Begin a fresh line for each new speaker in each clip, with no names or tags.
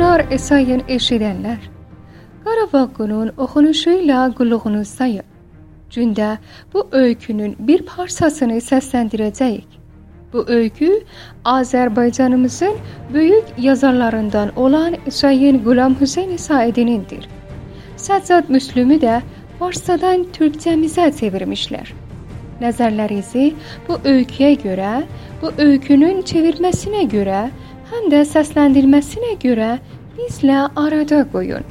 Selamlar sayın eşidenler. Qarabağ oxunuşuyla qulluğunuzdayım. Gündə bu öykünün bir parçasını səsləndirəcəyik. Bu öykü Azərbaycanımızın böyük yazarlarından olan Sayın Qulam Hüseyn Saidinindir. Səccad Müslümü də Farscadan Türkcəmizə çevirmişlər. Nəzərlərinizi bu öyküyə görə, bu öykünün çevirməsinə görə həm də səsləndirməsinə görə bizlə arada qoyun.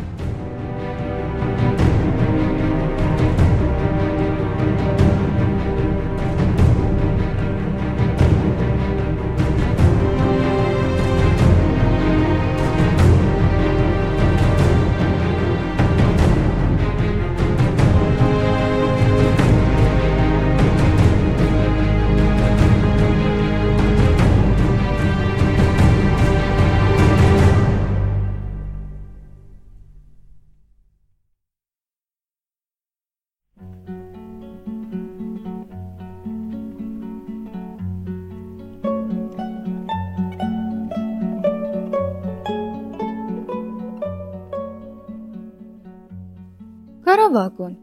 Qara vaqon.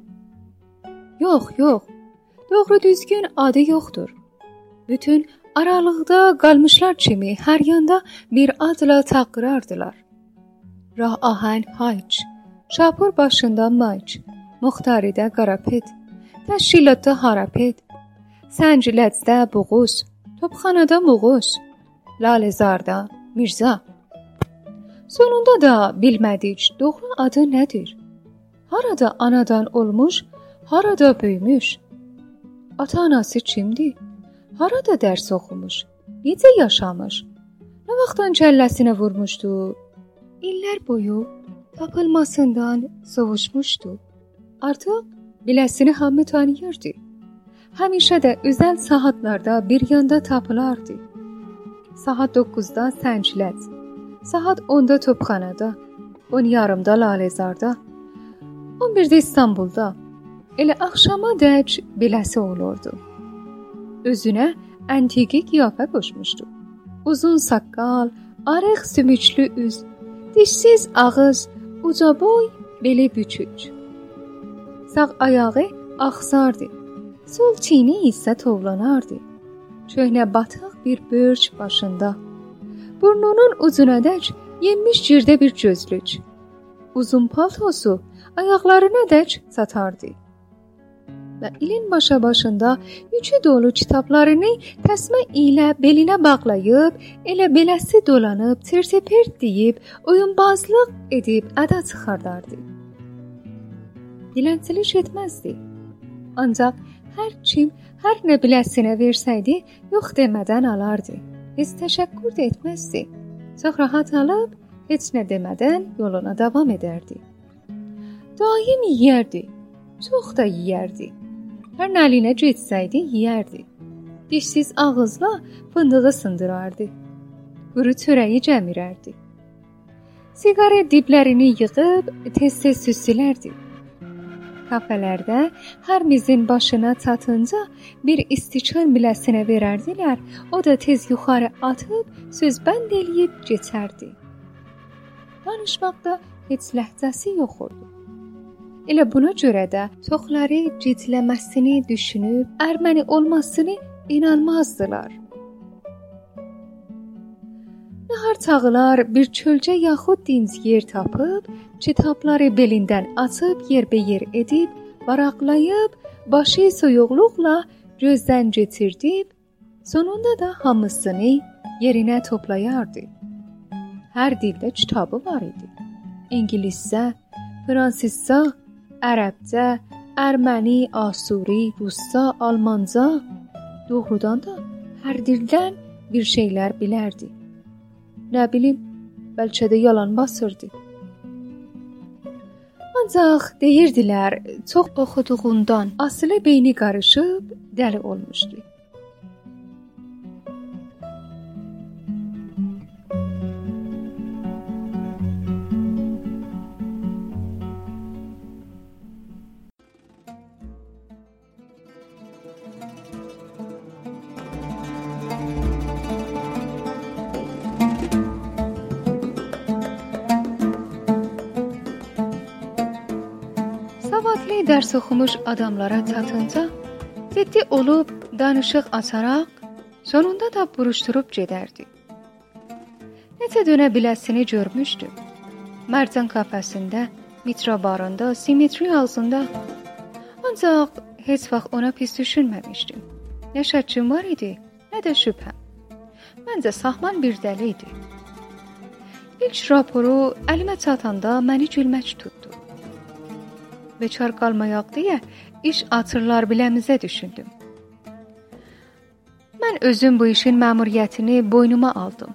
Yox, yox. Doğru düzgün adı yoxdur. Bütün aralıqda qalmışlar kimi hər yanda bir adla taqırardılar. Rah ahən hayç, şapur başında mayç, muxtaridə qarapet, təşkilatda harapet, səncilətdə buğuz, topxanada muğuz, lalezarda Mirza. Sonunda da bilmədik doğru adı nədir? Harada anadan olmuş, harada böyümüş? Ata-anası kimdir? Harada dərs oxumuş? Necə yaşamış? Nə vaxtdan kəlləsinə vurmuşdu? İllər boyu tapılmasından sovuşmuşdu. Artıq biləsini hamı tanıyırdı. Həmişə də özəl saatlarda bir yanda tapılardı. Saat 9-da Sənclət, saat 10-da Topxanada, 10 yarımda Lalezarda, 11-də İstanbulda elə axşama dək beləsi olurdu. Özünə antiqi qiyafə qoşmuşdu. Uzun saqqal, arıq sümüklü üz, dişsiz ağız, uca boy, beli bükük. Sağ ayağı axsardı. Sol çiyni isə tovlanardı. Köhnə batıq bir börç başında. Burnunun ucuna dək yenmiş girdə bir gözlük. Uzun paltosu ayaqlarına dək çatardı. Və ilin başa başında yükü dolu kitablarını təsmə ilə belinə bağlayıb, elə beləsi dolanıb, tir-tipir deyib, oyunbazlıq edib əda çıxardardı. Dilənçilik etməzdi. Ancaq hər kim hər nə biləsinə versəydi, yox demədən alardı. Heç təşəkkür də etməzdi. Çox rahat alıb, heç nə demədən yoluna davam edərdi. Daim yeyərdi. Çox da yeyərdi. Hər nəlinə getsəydi yeyərdi. Dişsiz ağızla fındığı sındırardı. Quru çörəyi cəmirərdi. Siqaret diblərini yığıb tez-tez süsülərdi. Kafelərdə hər mizin başına çatınca bir istikan biləsinə verərdilər. O da tez yuxarı atıb söz bənd eləyib keçərdi. Danışmaqda heç ləhcəsi yox idi. Elə buna görə də çoxları ciddiləməsini düşünüb, erməni olmasını inanmazdılar. Nahar çağılar bir çölcə yaxud dinc yer tapıb, kitabları belindən açıb yerbəyer edib, varaqlayıb, başı soyuqluqla gözdən keçirdib, sonunda da hamısını yerinə toplayardı. Hər dildə kitabı var idi. İngiliscə, fransızca, ərəbcə, erməni, asuri, rusca, almanca, doğrudan da hər dildən bir şeylər bilərdi. Nə bilim, bəlkə də yalan basırdı. Ancaq deyirdilər, çox oxuduğundan asılı beyni qarışıb dəli olmuşdu. Dərs oxumuş adamlara çatınca ciddi olub danışıq açaraq sonunda da buruşturub gedərdi. Necə dönə biləsini görmüşdü. Mərcan kafesində, metro barında, simetri ağzında. Ancaq heç vaxt ona pis düşünməmişdim. Nə şəkkim var idi, nə də şübhəm. Məncə Sahman bir dəli idi. İlk raporu əlimə çatanda məni gülmək tutdu. Beçar qalmayaq deyə iş açırlar biləmizə düşündüm. Mən özüm bu işin məmuriyyətini boynuma aldım.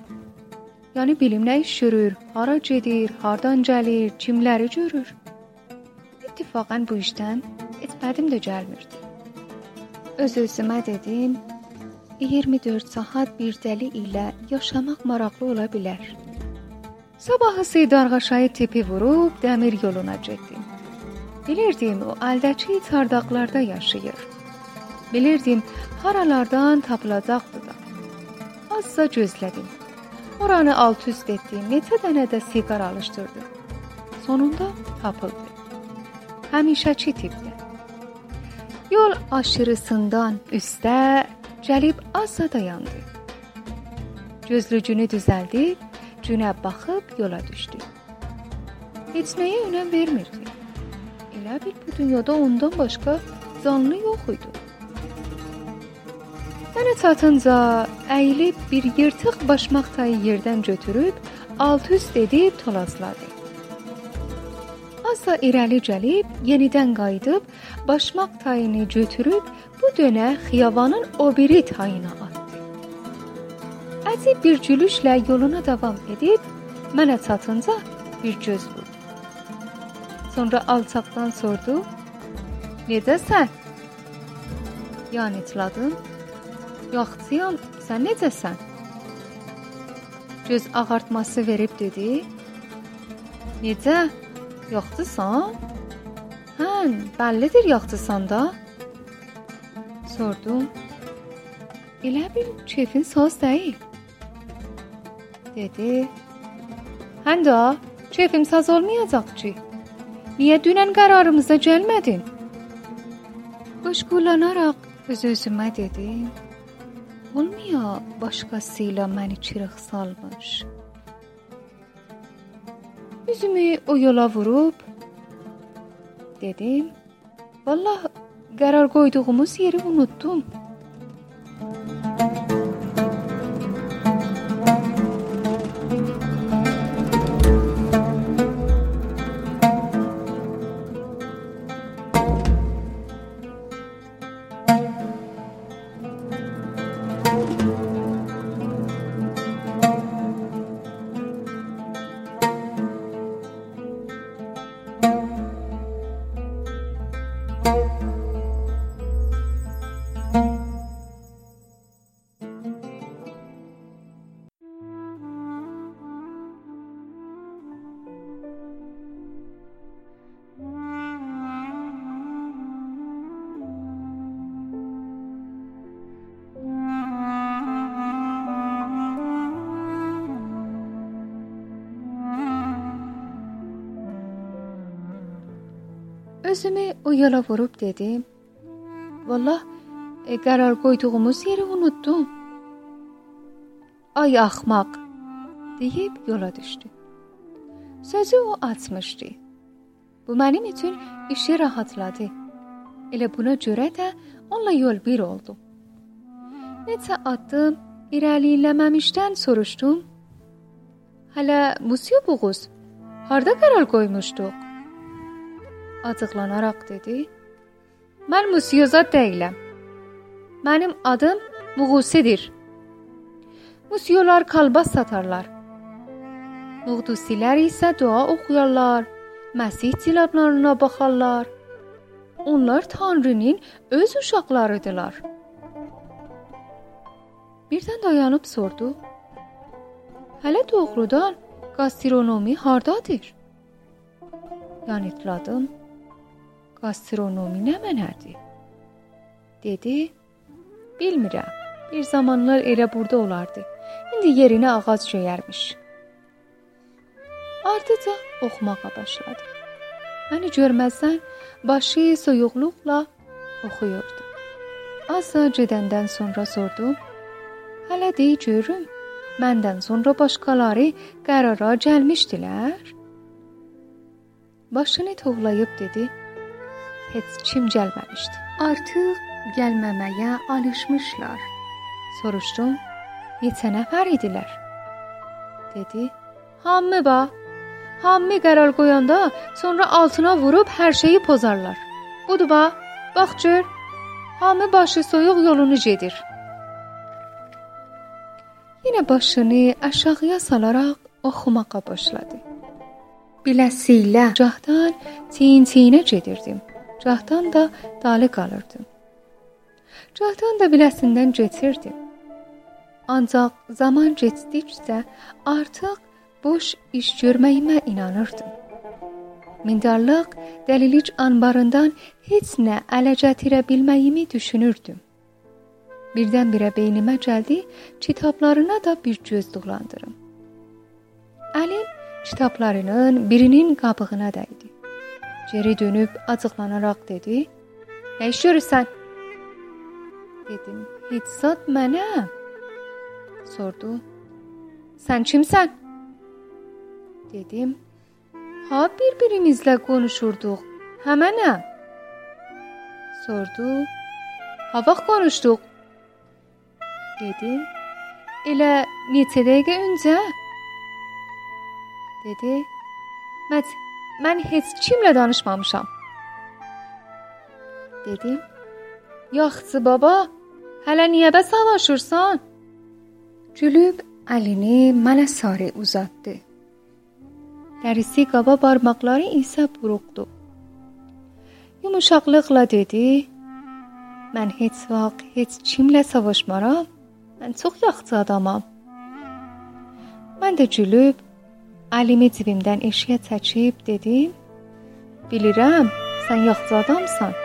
Yəni bilim nə iş görür, hara gedir, hardan gəlir, kimləri görür. İttifaqən bu işdən etmədim də gəlmirdi. Öz-özümə dedim, 24 saat bir dəli ilə yaşamaq maraqlı ola bilər. Sabahısı darğaşayı tipi vurub dəmir yoluna getdim. Bilirdim o əldəki çardaqlarda yaşayır. Bilirdim haralardan tapılacaqdı da. Azca gözlədim. Oranı alt-üst etdim, neçə dənə də siqar alışdırdım. Sonunda tapıldı. Həmişəki tipdə. Yol aşırısından üstə gəlib azca dayandı. Gözlücünü düzəldib, günə baxıb yola düşdü. Heç nəyə önəm vermirdi. Elə bil bu dünyada ondan başqa canlı yox idi. Mənə çatınca əyilib bir yırtıq başmaq tayı yerdən götürüb alt-üst edib tolazladı. Azsa irəli gəlib, yenidən qayıdıb başmaq tayını götürüb bu dönə xiyavanın o biri tayına atdı. Əcib bir gülüşlə yoluna davam edib mənə çatınca bir göz vurdu. Sonra alçaqdan sordu: "Necəsən?" Yanıtladım: "Yaxşıyam, sən necəsən?" Göz ağartması verib dedi: "Necə? Yaxşısan?" "Hə, bəllidir yaxşısan da." Sordum. Elə bil keyfin saz deyil. Dedi. Hən də keyfim saz olmayacaq ki. Niyə dünən qərarımıza gəlmədin? Qoşqulanaraq öz-özümə dedim. Olmaya başqasıyla məni çırıq salmış. Üzümü o yola vurub dedim. Vallah qərar qoyduğumuz yeri unutdum. Özümü o yola vurub dedim. Vallah, e, qərar qoyduğumuz yeri unutdum. Ay axmaq, deyib yola düşdü. Sözü o açmışdı. Bu mənim üçün işi rahatladı. Elə buna görə də onunla yol bir oldu. Neçə addım irəliləməmişdən soruşdum. Hələ Musiyo Buğuz, harda qərar qoymuşduq? Acıqlanaraq dedi. Mən musiyoza deyiləm. Mənim adım Muğusidir. Musiyolar kalbas satarlar. Muğdusilər isə dua oxuyarlar, Məsih ciladlarına baxarlar. Onlar Tanrının öz uşaqlarıdırlar. Birdən dayanıb sordu. Hələ doğrudan gastronomi hardadır? Yanıtladım. Gastronomi nə mənədir? Dedi. Bilmirəm. Bir zamanlar elə burada olardı. İndi yerinə ağac göyərmiş. Ardıca oxumağa başladı. Məni görməzdən başı soyuqluqla oxuyurdu. Azca gedəndən sonra sordum. Hələ deyə görüm, məndən sonra başqaları qərara gəlmişdilər? Başını tovlayıb dedi: Heç kim gəlməmişdi. Artıq gəlməməyə alışmışlar. Soruşdum: Neçə nəfər idilər? Dedi: Hamı ba. Hamı qərar qoyanda sonra altına vurub hər şeyi pozarlar. Budur ba. Bax gör. Hamı başı soyuq yolunu gedir. Yenə başını aşağıya salaraq oxumağa başladı. Biləsilə cahdan tin-tinə gedirdim. Cahdan da dalı qalırdım. Cahdan da biləsindən getirdim. Ancaq zaman getdikcə artıq boş iş görməyimə inanırdım. Mindarlıq dəlilik anbarından heç nə ələ gətirə bilməyimi düşünürdüm. Birdən-birə beynimə gəldi, kitablarına da bir göz dolandırım. Əlim kitablarının birinin qabığına dəydi. Geri dönüb acıqlanaraq dedi: "Nə iş görürsən?" Dedim: "Heç zat mənəm." Sordu: "Sən kimsən?" Dedim: "Ha bir-birimizlə konuşurduq. Həmənəm." Sordu: "Ha vaxt konuşduq?" Dedim: "Elə neçə dəqiqə öncə?" Dedi: "Mən mən heç kimlə danışmamışam." Dedim: "Yaxşı baba, hələ niyə bə savaşırsan?" Gülüb əlini mənə sarı uzatdı. Dərisi qaba barmaqları isə buruqdu. Yumuşaqlıqla dedi: "Mən heç vaxt heç kimlə savaşmaram. Mən çox yaxşı adamam." Mən də gülüb əlimi cibimdən eşiyə çəkib dedim: "Bilirəm, sən yaxşı adamsan."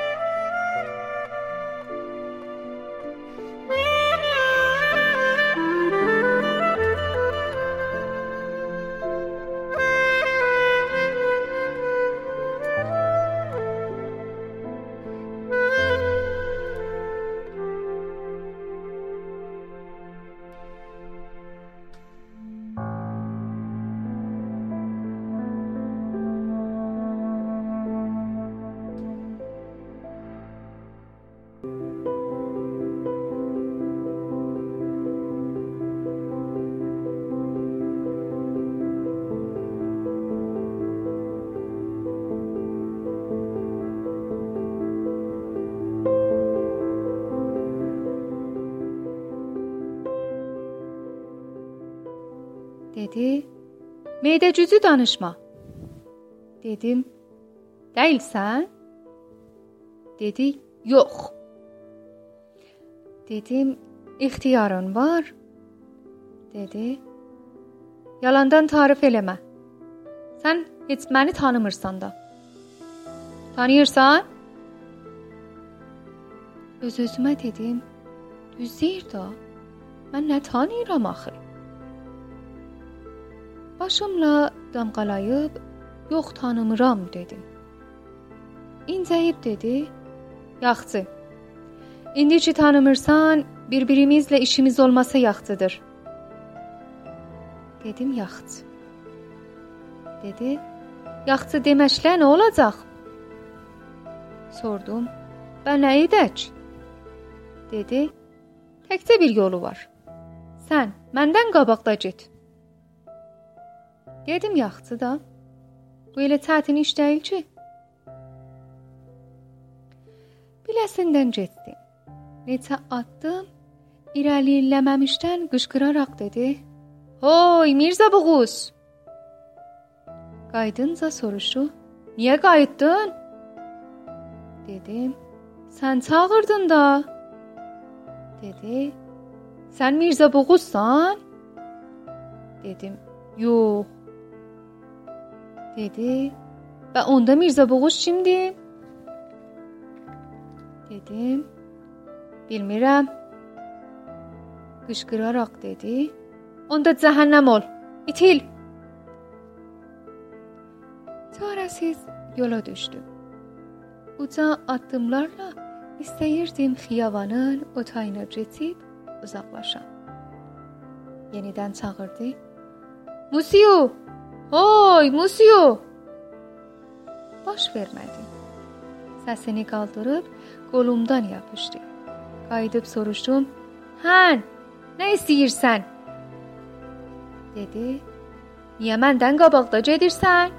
Meydəcüzü danışma. Dedim. Değilsən? Dedi, yox. Dedim, ixtiyarın var. Dedi, yalandan tarif eləmə. Sən heç məni tanımırsan da. Tanıyırsan? Öz-özümə dedim, düz deyir da. Mən nə tanıyıram axı? Başımla damğalayıb yox tanımıram dedim. İncəyib dedi: "Yaxşı. İndi ki tanımırsan, bir-birimizlə işimiz olmasa yaxşıdır." Dedim: "Yaxşı." Dedi: "Yaxşı deməklə nə olacaq?" Sordum: "Bə nə edək?" Dedi: "Təkcə bir yolu var. Sən məndən qabaqda get." Dedim yaxşı da. Bu elə çətin iş deyil ki. Biləsindən getdim. Neçə addım irəliləməmişdən qışqıraraq dedi: "Hoy Mirzə Buğuz!" Qaydınca soruşdu: "Niyə qayıtdın?" Dedim: "Sən çağırdın da." Dedi: "Sən Mirzə Buğuzsan?" Dedim: "Yox." Dedi və onda Mirzə Boğuz kimdir? Dedim. Bilmirəm. Qışqıraraq dedi. Onda cəhənnəm ol. İtil. Çarəsiz yola düşdüm. Uca addımlarla istəyirdim xiyavanın o tayına keçib uzaqlaşam. Yenidən çağırdı. Musiyo! Hoy, Musiyo! Baş vermədi. Səsini qaldırıb qolumdan yapışdı. Qayıdıb soruşdum. "Hən, nə istəyirsən?" dedi. "Niyə məndən qabaqda gedirsən?"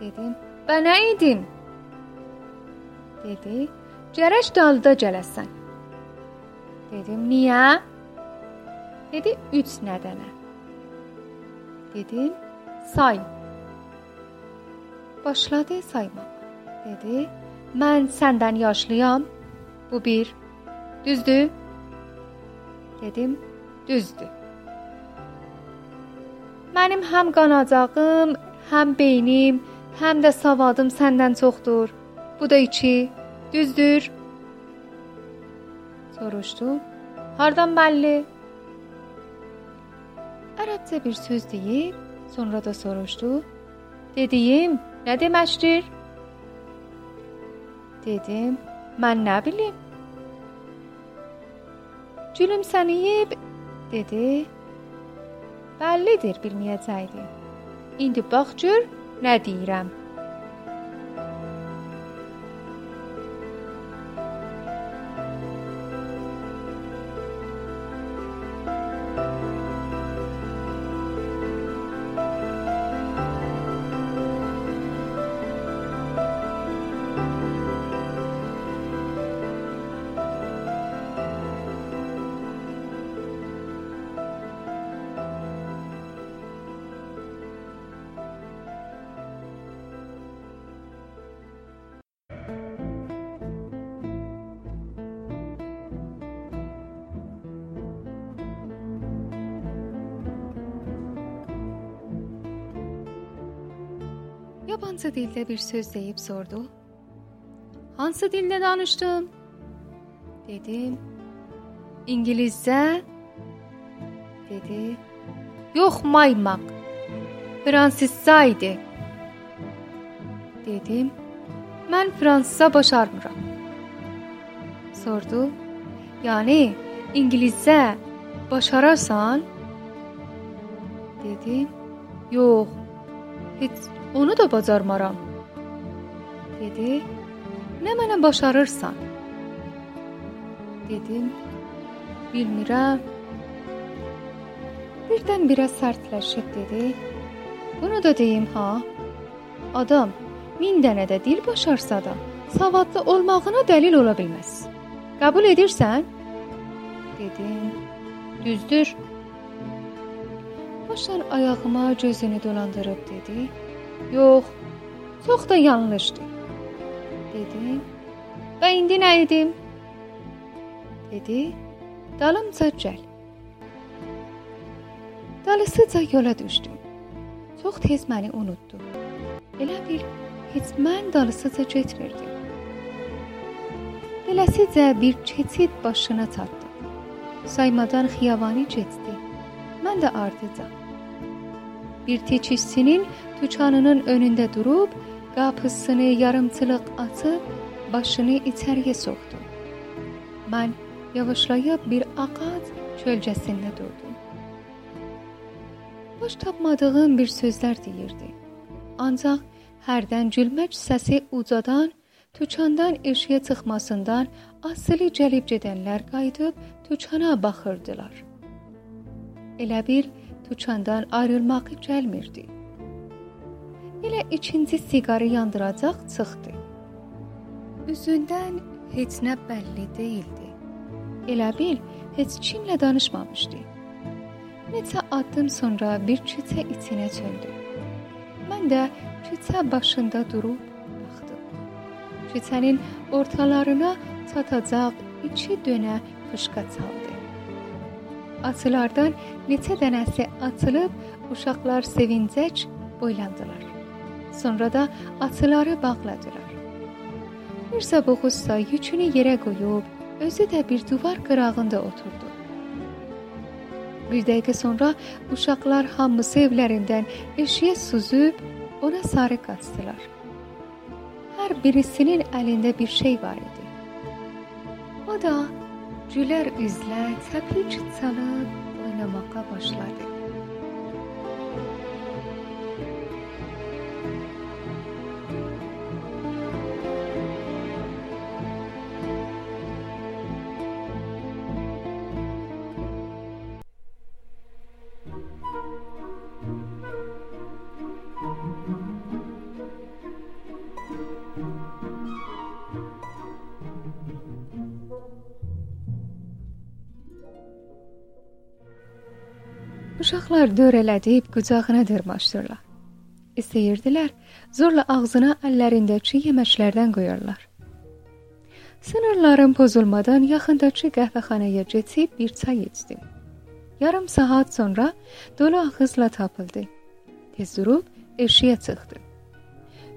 Dedim. "Bə nə idim?" dedi. "Gərək dalda gələsən." Dedim. "Niyə?" Dedi. "3 nədənə." Dedim. "Say." Başladı saymağa. Dedi. "Mən səndən yaşlıyam." Bu bir. Düzdür? Dedim, düzdür. Mənim həm qanacağım, həm beynim, həm də savadım səndən çoxdur. Bu da 2. Düzdür? Soruşdu. Hardan bəlli? Ərəbcə bir söz deyib, sonra da soruşdu. Dediyim nə deməkdir? Dedim, mən nə bilim? Gülümsənib dedi. Bəllidir bilməyəcəkdi. İndi bax gör nə deyirəm. Yabancı dildə bir söz deyib sordu. Hansı dildə danışdın? Dedim. İngiliscə? Dedi. Yox, maymaq. Fransızca idi. Dedim. Mən fransızca başarmıram. Sordu. Yəni ingiliscə başararsan? Dedim. Yox. Heç Onu da bacarmaram. Dedi. Nə mənə başarırsan? Dedim. Bilmirəm. Birdən biraz sərtləşib dedi. Bunu da deyim ha. Adam min dənə də dil başarsa da, savadlı olmağına dəlil ola bilməz. Qəbul edirsən? Dedim. Düzdür. Başlar ayağıma gözünü dolandırıb dedi. Yox, çox da yanlışdır. Dedim. Və indi nə edim? Dedi. Dalımca gəl. Dalısıca yola düşdüm. Çox tez məni unutdu. Elə bil heç mən dalısıca getmirdim. Beləsicə bir keçid başına çatdı. Saymadan xiyabani getdi. Mən də ardıca. Bir teçhizçinin dükanının önündə durub qapısını yarımçılıq açıb başını içəriyə soxdu. Mən yavaşlayıb bir ağac kölgəsində durdum. Baş tapmadığım bir sözlər deyirdi. Ancaq hərdən gülmək səsi ucadan, dükandan eşiyə çıxmasından asılı gəlib gedənlər qayıdıb dükana baxırdılar. Elə bir dükandan ayrılmağı gəlmirdi. Elə ikinci siqarı yandıracaq çıxdı. Üzündən heç nə bəlli deyildi. Elə bil heç kimlə danışmamışdı. Neçə addım sonra bir küçə içinə çöndü. Mən də küçə başında durub baxdım. Küçənin ortalarına çatacaq iki dönə fışqa çaldı. Açılardan neçə dənəsi açılıb uşaqlar sevincək boylandılar. Sonra da atları bağladılar. Mirza Boğuzsa yükünü yerə qoyub, özü də bir divar qırağında oturdu. Bir dəqiqə sonra uşaqlar hamısı evlərindən eşiyə süzüb ona sarı qaçdılar. Hər birisinin əlində bir şey var idi. O da gülər üzlə təpik çalıb oynamağa başladı. Uşaqlar dörələdib qucağına dırmaşdırırlar. İstəyirdilər zorla ağzına əllərindəki yeməklərdən qoyarlar. Sınırların pozulmadan yaxındakı qəhvəxanaya keçib bir çay içdim. Yarım saat sonra dolu ağızla tapıldı. Tez durub eşiyə çıxdı.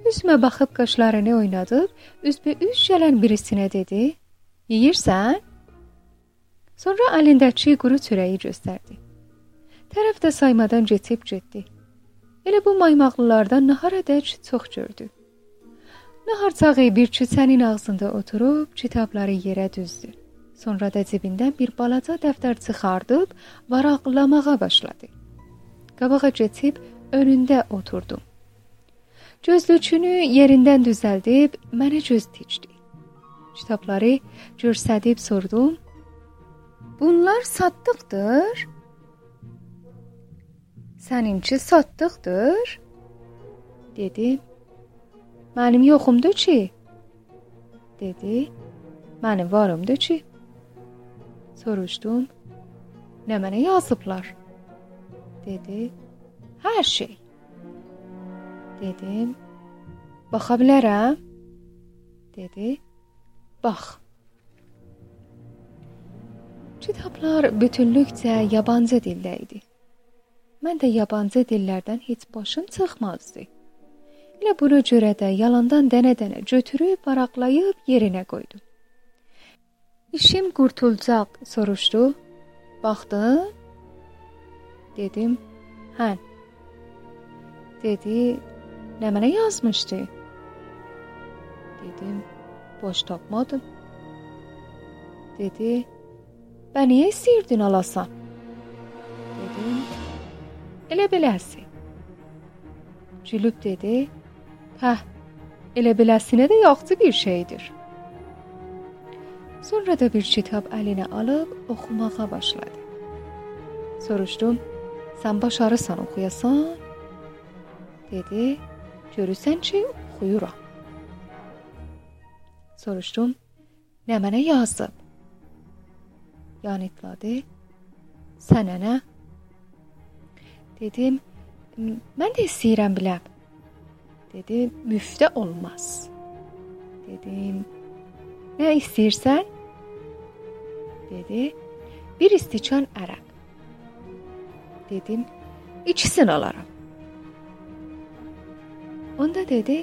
Üzmə baxıb qaşlarını oynadıb, üzbə üz gələn birisinə dedi: "Yeyirsən?" Sonra əlindəki quru çörəyi göstərdi. Tərəf də saymadan getib getdi. Elə bu maymaqlılardan naharadək çox gördü. Nahar çağı bir küçənin ağzında oturub kitabları yerə düzdü. Sonra da cibindən bir balaca dəftər çıxardıb varaqlamağa başladı. Qabağa getib önündə oturdum. Gözlüçünü yerindən düzəldib mənə göz dikdi. Kitabları göstərib sordum. Bunlar satdıqdır? Səninki satdıqdır? Dedi. Mənim yoxumdur ki. Dedi. Mənim varımdır ki. Soruşdum. Nə mənə yazıblar? Dedi. Hər şey. Dedim. Baxa bilərəm? Dedi. Bax. Kitablar bütünlükcə yabancı dildə idi. Mən də yabancı dillərdən heç başım çıxmazdı. Elə buna görə də yalandan dənə-dənə götürüb varaqlayıb yerinə qoydum. İşim qurtulacaq soruşdu. Baxdın? Dedim, hə. Dedi, nə mənə yazmışdı? Dedim, boş tapmadım. Dedi, bə niyə istəyirdin alasan? Dedim, Elə beləsi. Cülüb dedi: "Hə, elə beləsinə də yaxşı bir şeydir." Sonra da bir kitab əlinə alıb oxumağa başladı. Soruşdum: "Sən başarırsan oxuyasan?" Dedi: "Görürsən ki, oxuyuram." Soruşdum: "Nə mənə yazıb?" Yanıtladı: "Sənə nə?" Dedim, mən də istəyirəm biləm. Dedi, müftə olmaz. Dedim, nə istəyirsən? Dedi, bir istiçan ərəq. Dedim, ikisini alaram. Onda dedi,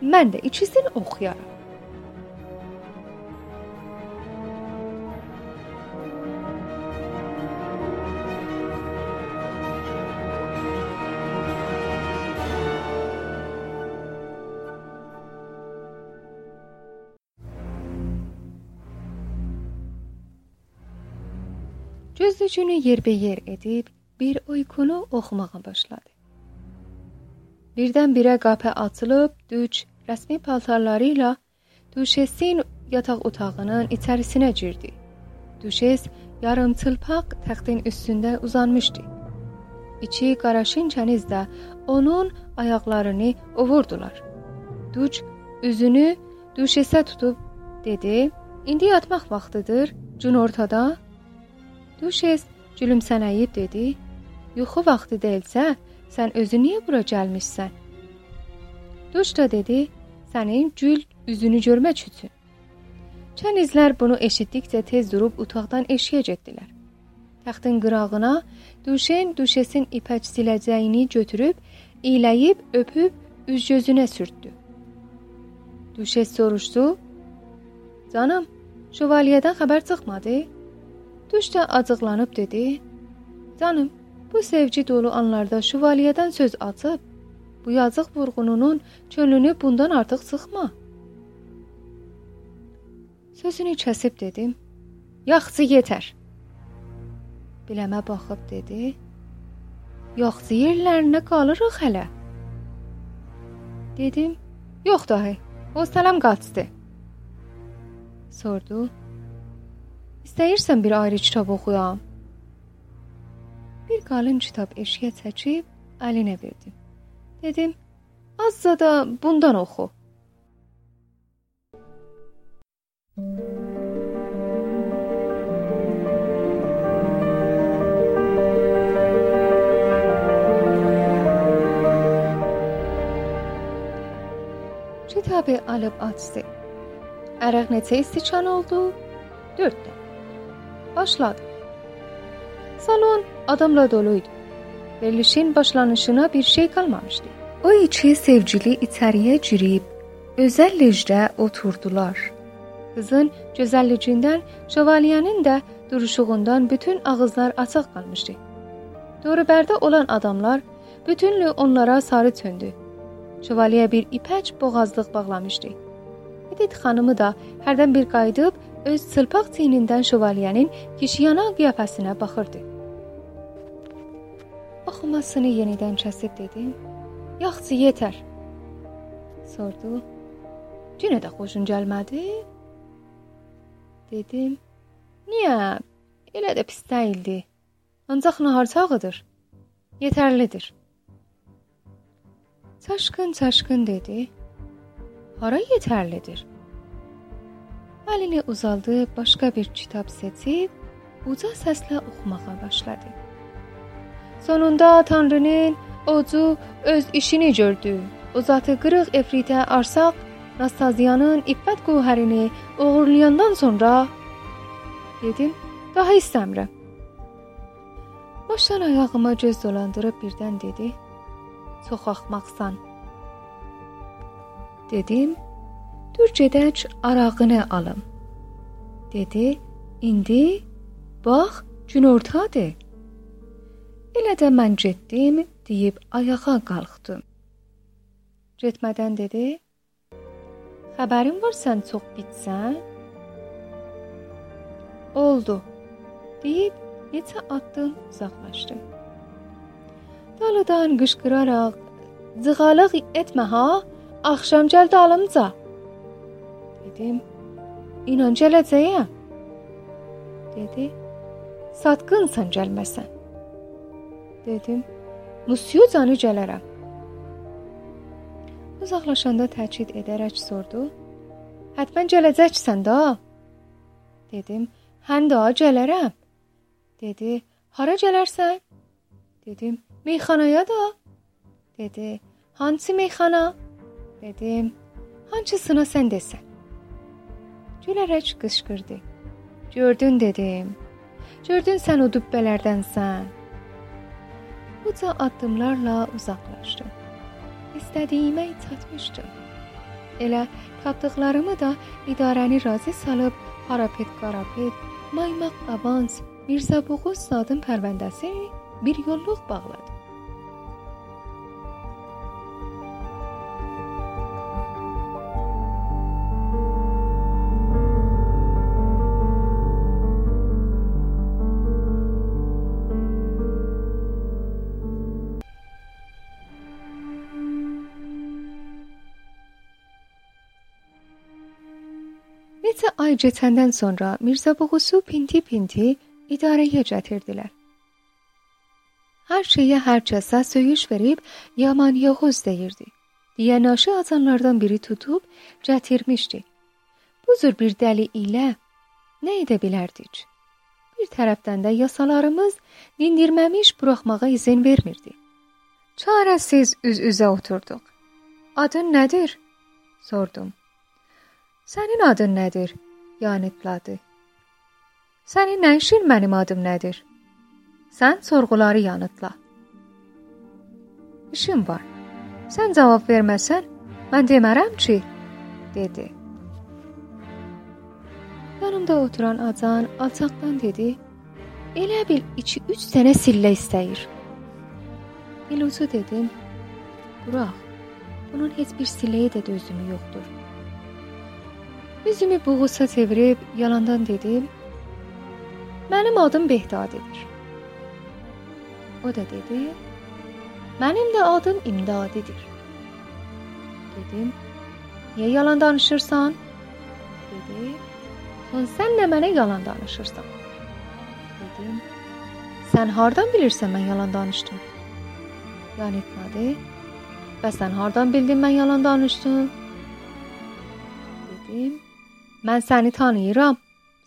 mən də ikisini oxuyaram. Gözlücünü yerbəyer edib bir uykunu oxumağa başladı. Birdən-birə qapı açılıb, Düç rəsmi paltarları Düşesin yataq otağının içərisinə girdi. Düşes yarım çılpaq təxtin üstündə uzanmışdı. İçi qaraşın kənizdə onun ayaqlarını ovurdular. Duç üzünü Düşesə tutub dedi: "İndi yatmaq vaxtıdır, gün ortada." Duşes gülümsənəyib dedi: "Yuxu vaxtı deyilsə, sən özün niyə bura gəlmisən?" Duş da dedi: "Sənin gül üzünü görmək üçün." Çənizlər bunu eşitdikcə tez durub otaqdan eşiyə getdilər. Taxtın qırağına Duşen Duşesin ipək siləcəyini götürüb, iyləyib, öpüb üz-gözünə sürtdü. Duşes soruşdu: "Canım, şövalyədən xəbər çıxmadı?" Duş da acıqlanıb dedi: "Canım, bu sevgi dolu anlarda şövalyədən söz açıb Bu yazıq vurğununun çönünü bundan artıq sıxma. Sözünü kəsib dedim. Yaxşı yetər. Biləmə baxıb dedi. Yox, yerlərinə qalırıq hələ. Dedim, yox dahi. Hostələm qaçdı. Sordu. İstəyirsən bir ayrı kitab oxuyam? Bir qalın kitab eşiyə çəkib əlinə verdim. Dedim, azca da bundan oxu. Kitabı alıb açdı. Ərəq neçə istiçan oldu? 4 də. Başladı. Salon adamla doluydu. Verilişin başlanışına bir şey kalmamıştı. O iki sevgili içeriye girip özel lejdə oturdular. Kızın gözəlliyindən, şövalyenin də duruşuğundan bütün ağızlar açıq qalmışdı. Doğrubərdə olan adamlar bütünlü onlara sarı çöndü. Şövalye bir ipək boğazlıq bağlamışdı. Edith xanımı da hərdən bir qayıdıb öz çılpaq çiynindən şövalyenin kişiyana qiyafəsinə baxırdı. Oxumasını yenidən kəsib dedim. Yaxşı, yetər. Sordu. Yenə də xoşun gəlmədi? Dedim. Niyə? Elə də pis deyildi. Ancaq nahar çağıdır. Yetərlidir. Çaşqın çaşqın dedi. Hara yetərlidir? Əlini uzaldı, başqa bir kitab seçib uca səslə oxumağa başladı. Sonunda Tanrının ocu öz işini gördü. O zatı qırıq efritə arsaq Nastaziyanın iffət qövhərini oğurlayandan sonra dedim, daha istəmirəm. Başdan ayağıma göz dolandırıb birdən dedi: "Çox axmaqsan." Dedim: "Dur gedək arağını alım." Dedi: "İndi bax, günortadır." Elə də mən getdim, deyib ayağa qalxdım. Getmədən dedi: "Xəbərin var sən çox bitsən?" Oldu. deyib neçə addım uzaqlaşdı. Dalıdan qışqıraraq: "Zığalıq etmə ha, axşam gəl dalımca." Dedim: "İnan gələcəyəm." Dedi: "Satqınsan gəlməsən." Dedim, Musiyo canı gələrəm. Uzaqlaşanda təkid edərək sordu. Hətmən gələcəksən də? Dedim, hən də gələrəm. Dedi, hara gələrsən? Dedim, meyxanaya da. Dedi, hansı meyxana? Dedim, hansısına sən desən. Gülərək qışqırdı. Gördün dedim. Gördün sən o dübbələrdənsən. Uca addımlarla uzaqlaşdım. İstədiyimə çatmışdım. Elə tapdıqlarımı da idarəni razı salıb harapet qarapet, maymaq avans, Mirzə Boğuz zadın pərvəndəsi bir yolluq bağladı. Neçə ay keçəndən sonra Mirzə Boğuzu pinti-pinti idarəyə gətirdilər. Hər şeyə hər kəsə söyüş verib Yaman Yağuz deyirdi. Deyə naşı azanlardan biri tutub gətirmişdi. Bu cür bir dəli ilə nə edə bilərdik? Bir tərəfdən də yasalarımız dindirməmiş buraxmağa izin vermirdi. Çarəsiz üz-üzə oturduq. Adın nədir? sordum. Sənin adın nədir? Yanıtladı. Sənin nə işin mənim adım nədir? Sən sorğuları yanıtla. İşim var. Sən cavab verməsən, mən demərəm ki, dedi. Yanımda oturan acan alçaqdan dedi: "Elə bil 2-3 dənə sillə istəyir." Biluzu dedim: Burax, bunun heç bir siləyə də dözümü yoxdur. Üzümü buğusa çevirib yalandan dedim. Mənim adım Behdadidir. O da dedi, mənim də adım İmdadidir. Dedim, niyə yalan danışırsan? Dedi, sən nə mənə yalan danışırsan? Dedim, sən hardan bilirsən mən yalan danışdım? yan etmədi. Və sən hardan bildin mən yalan danışdım? Dedim, mən səni tanıyıram.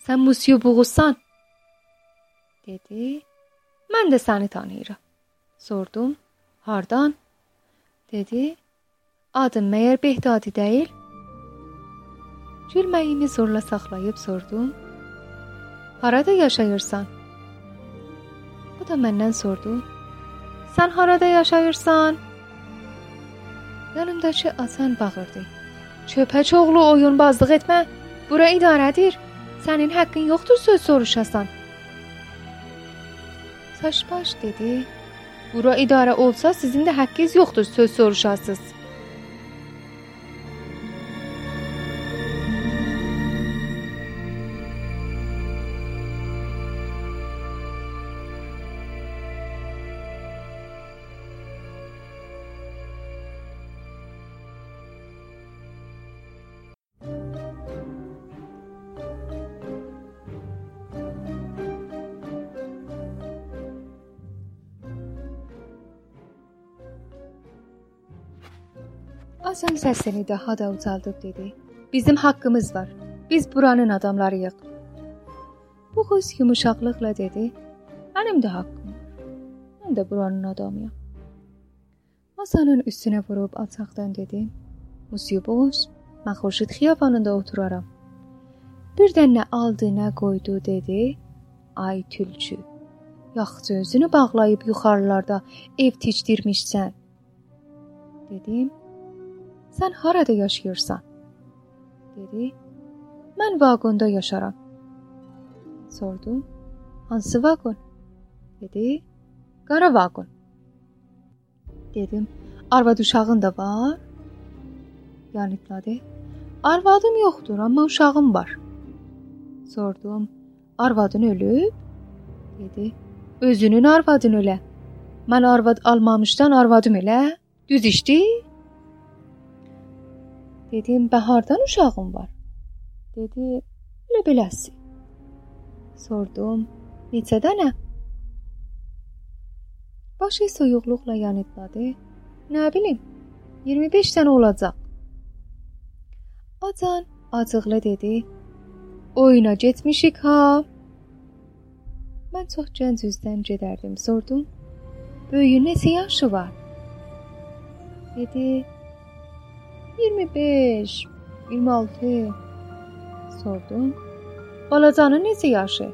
Sən Musiyo Buğusan. Dedi, mən də səni tanıyıram. Sordum, hardan? Dedi, adın məyər Behdadi deyil? Gülməyimi zorla saxlayıb sordum. Harada yaşayırsan? O da məndən sordu. Sən harada yaşayırsan? Yanımdakı atan bağırdı. Çöpəç oğlu oyunbazlıq etmə. Bura idarədir. Sənin haqqın yoxdur söz soruşasan. Saçbaş dedi. Bura idarə olsa sizin də haqqınız yoxdur söz soruşasınız. Hasan səsini daha da ucaldıb dedi. Bizim haqqımız var. Biz buranın adamlarıyıq. Bu qız yumuşaqlıqla dedi. Mənim də haqqım var. Mən də buranın adamıyam. Masanın üstünə vurub alçaqdan dedi. Musiboş, mən Xurşid xiyabanında oturaram. Birdən nə aldı, nə qoydu dedi. Ay tülçü. Yaxşı özünü bağlayıb yuxarılarda ev tikdirmişsən. Dedim. Sən harada yaşayırsan? dedi. Mən vaqonda yaşaram. Sordum. Hansı vaqon? dedi. Qara vaqon. Dedim. Arvad uşağın da var? Yanıtladı. Arvadım yoxdur, amma uşağım var. Sordum. Arvadın ölüb? dedi. Özünün arvadın ölə. Mən arvad almamışdan arvadım elə? Düz işdi? Dedim, bəhardan uşağım var. Dedi, elə beləsi. Sordum, neçə dənə? Başı soyuqluqla yanıtladı. Nə bilim, 25 dənə olacaq. Acan acıqlı dedi. Oyuna getmişik ha. Mən çox gənc üzdən gedərdim. Sordum. Böyüyü neçə yaşı var? Dedi, 25, 26 sordum. Balacanın neçə yaşı?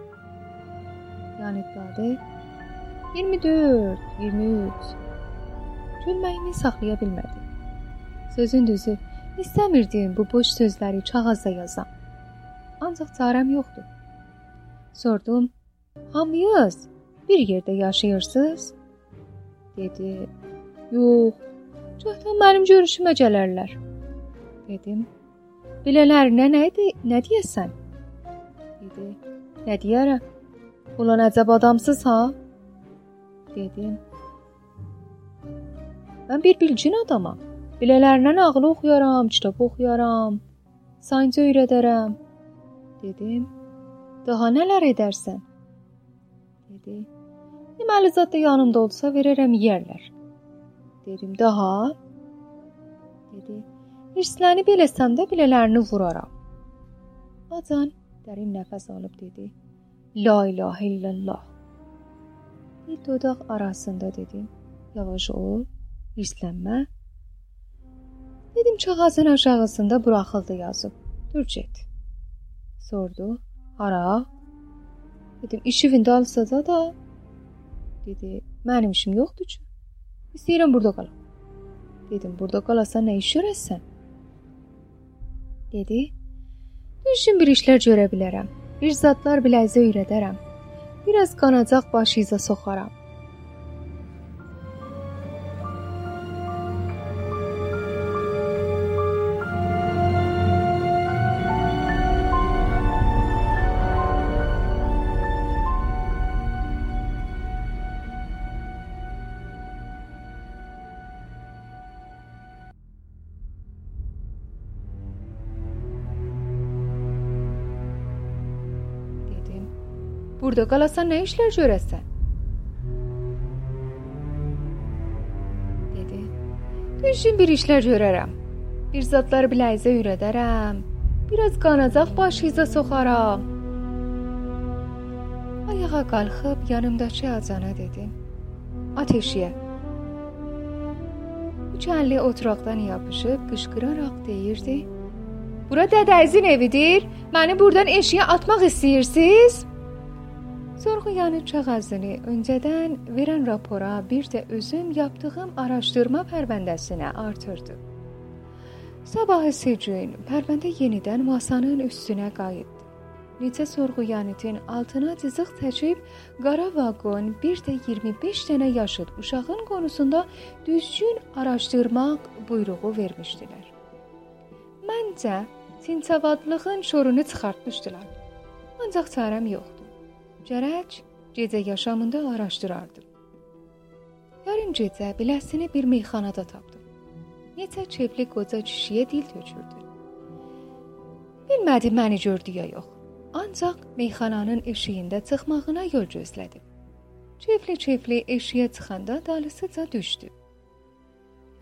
Dadı 24, 23. Gülməyimi saxlaya bilmədim. Sözün düzü, istəmirdim bu boş sözləri kağızda yazam. Ancaq çarəm yoxdur. Sordum, hamıyız bir yerdə yaşayırsınız? Dedi, yox, çoxdan mənim görüşümə gələrlər dedim. Bilələrinə nə idi? Nə deyəsən? dedi. Nə deyərəm? Ulan əcəb adamsız ha? dedim. Mən bir bilgin adamam. Bilələrinə ağlı oxuyaram, kitab oxuyaram, sayncı öyrədərəm. Dedim. Daha nələr edərsən? dedi. Deməli zət də yanımda olsa verərəm yeyərlər. Dedim, daha? dedi. Hirslənib eləsəm də bilələrini vuraram. Acan dərin nəfəs alıb dedi. La ilahə illallah. Bir dodaq arasında dedim. Yavaş ol, hirslənmə. Dedim kağızın aşağısında buraxıldı yazıb. Get. Sordu. Hara? Dedim işivin dalsada da. Dedi, mənim işim yoxdur ki. İstəyirəm burada qalam. Dedim, burada qalasan nə iş görəsən? Dedi. Düşün bir işlər görə bilərəm. Bir zadlar biləyizə öyrədərəm. Biraz qanacaq başı izə soxaram. Burada qalasan nə işlər görəsən? dedi. Düşün bir işlər görərəm. Bir zadları biləyizə ürədərəm. Biraz qanacaq başınıza soxaram. Ayağa qalxıb yanımdakı acana dedim. Ateşiyə. Üç əlli oturaqdan yapışıb qışqıraraq deyirdi. Bura dədəyizin evidir. Məni buradan eşiyə atmaq istəyirsiniz? Sorğuyanı kağızını öncədən verən rapora bir də özüm yaptığım araşdırma pərvəndəsinə artırdı. Sabahısı gün pərvəndə yenidən masanın üstünə qayıtdı. Neçə sorğuyanitin altına cızıq çəkib qara vaqon bir də 25 dənə yaşıd uşağın konusunda düzgün araşdırmaq buyruğu vermişdilər. Məncə Sinsavadlığın şorunu çıxartmışdılar. Ancaq çarəm yoxdur. Gərək gecə yaşamında araşdırardım. Yarın gecə biləsini bir meyxanada tapdım. Neçə çevli qoca kişiyə dil tökürdü. Bilmədi məni gördü ya yox. Ancaq meyxananın eşiyində çıxmağına yol gözlədim. Çevli-çevli eşiyə çıxanda dalısıca düşdü.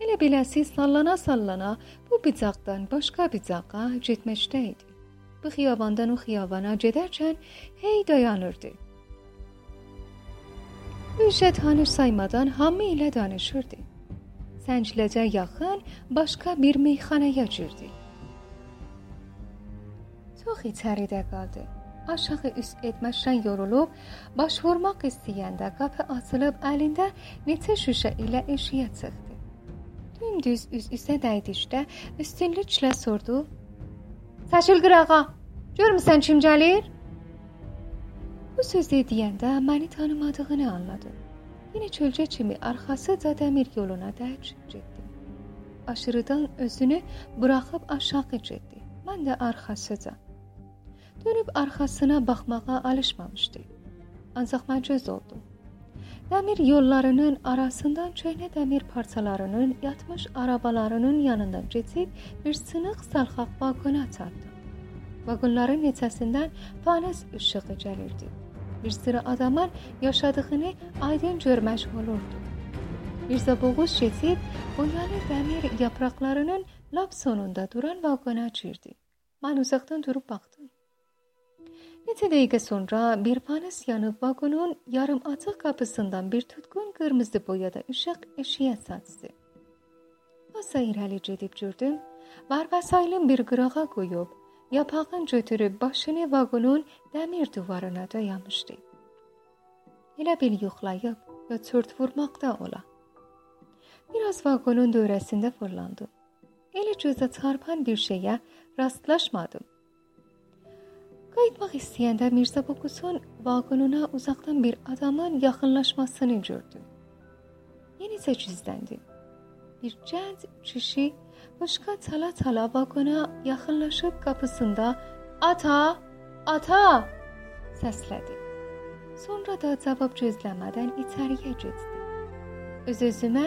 Elə beləsi sallana-sallana bu bicaqdan başqa bicaqa getməkdə idi. Bu xiyabandan o xiyabana gedərkən hey dayanırdı. Üşə tanış saymadan hamı ilə danışırdı. Səncləcə yaxın başqa bir meyxanaya girdi. Çox içəridə qaldı. Aşağı üst etməkdən yorulub, baş vurmaq istəyəndə qapı açılıb əlində neçə şüşə ilə eşiyə çıxdı. Dümdüz üz-üzə dəydikdə üstünlüklə sordu. Səçil qırağa, görmüsən kim gəlir? Bu sözü deyəndə məni tanımadığını anladım. Yenə çölcə kimi arxasıca dəmir yoluna dərc getdim. Aşırıdan özünü buraxıb aşağı getdi. Mən də arxasıca. Dönüb arxasına baxmağa alışmamışdı. Ancaq məcuz oldum. Dəmir yollarının arasından köhnə dəmir parçalarının yatmış arabalarının yanından keçib bir sınıq salxaq vaqona çatdım. Vaqonların neçəsindən panas işığı gəlirdi. Bir sıra adamın yaşadığını aydın görmək olurdu. Mirzə Boğuz keçib boyalı dəmir yapraqlarının lap sonunda duran vaqona girdi. Mən uzaqdan durub baxdım. Neçə dəqiqə sonra bir panas yanıb vaqonun yarım açıq qapısından bir tutqun qırmızı boyada işıq eşiyə saçdı. Asa irəli gedib gördüm, Varvasaylın bir qırağa qoyub, yapağın götürüb başını vaqonun dəmir divarına dayamışdı. Elə bil yoxlayıb ya çört vurmaqda ola. Biraz vaqonun dövrəsində fırlandım. Elə gözə çarpan bir şeyə rastlaşmadım. Qayıtmaq istəyəndə Mirzə Bokusun vaqonuna uzaqdan bir adamın yaxınlaşmasını gördü. Yenicə gizləndi. Bir gənc kişi başqa çala-çala vaqona yaxınlaşıb qapısında "Ata, ata!" səslədi. Sonra da cavab gözləmədən içəriyə getdi. Öz-özümə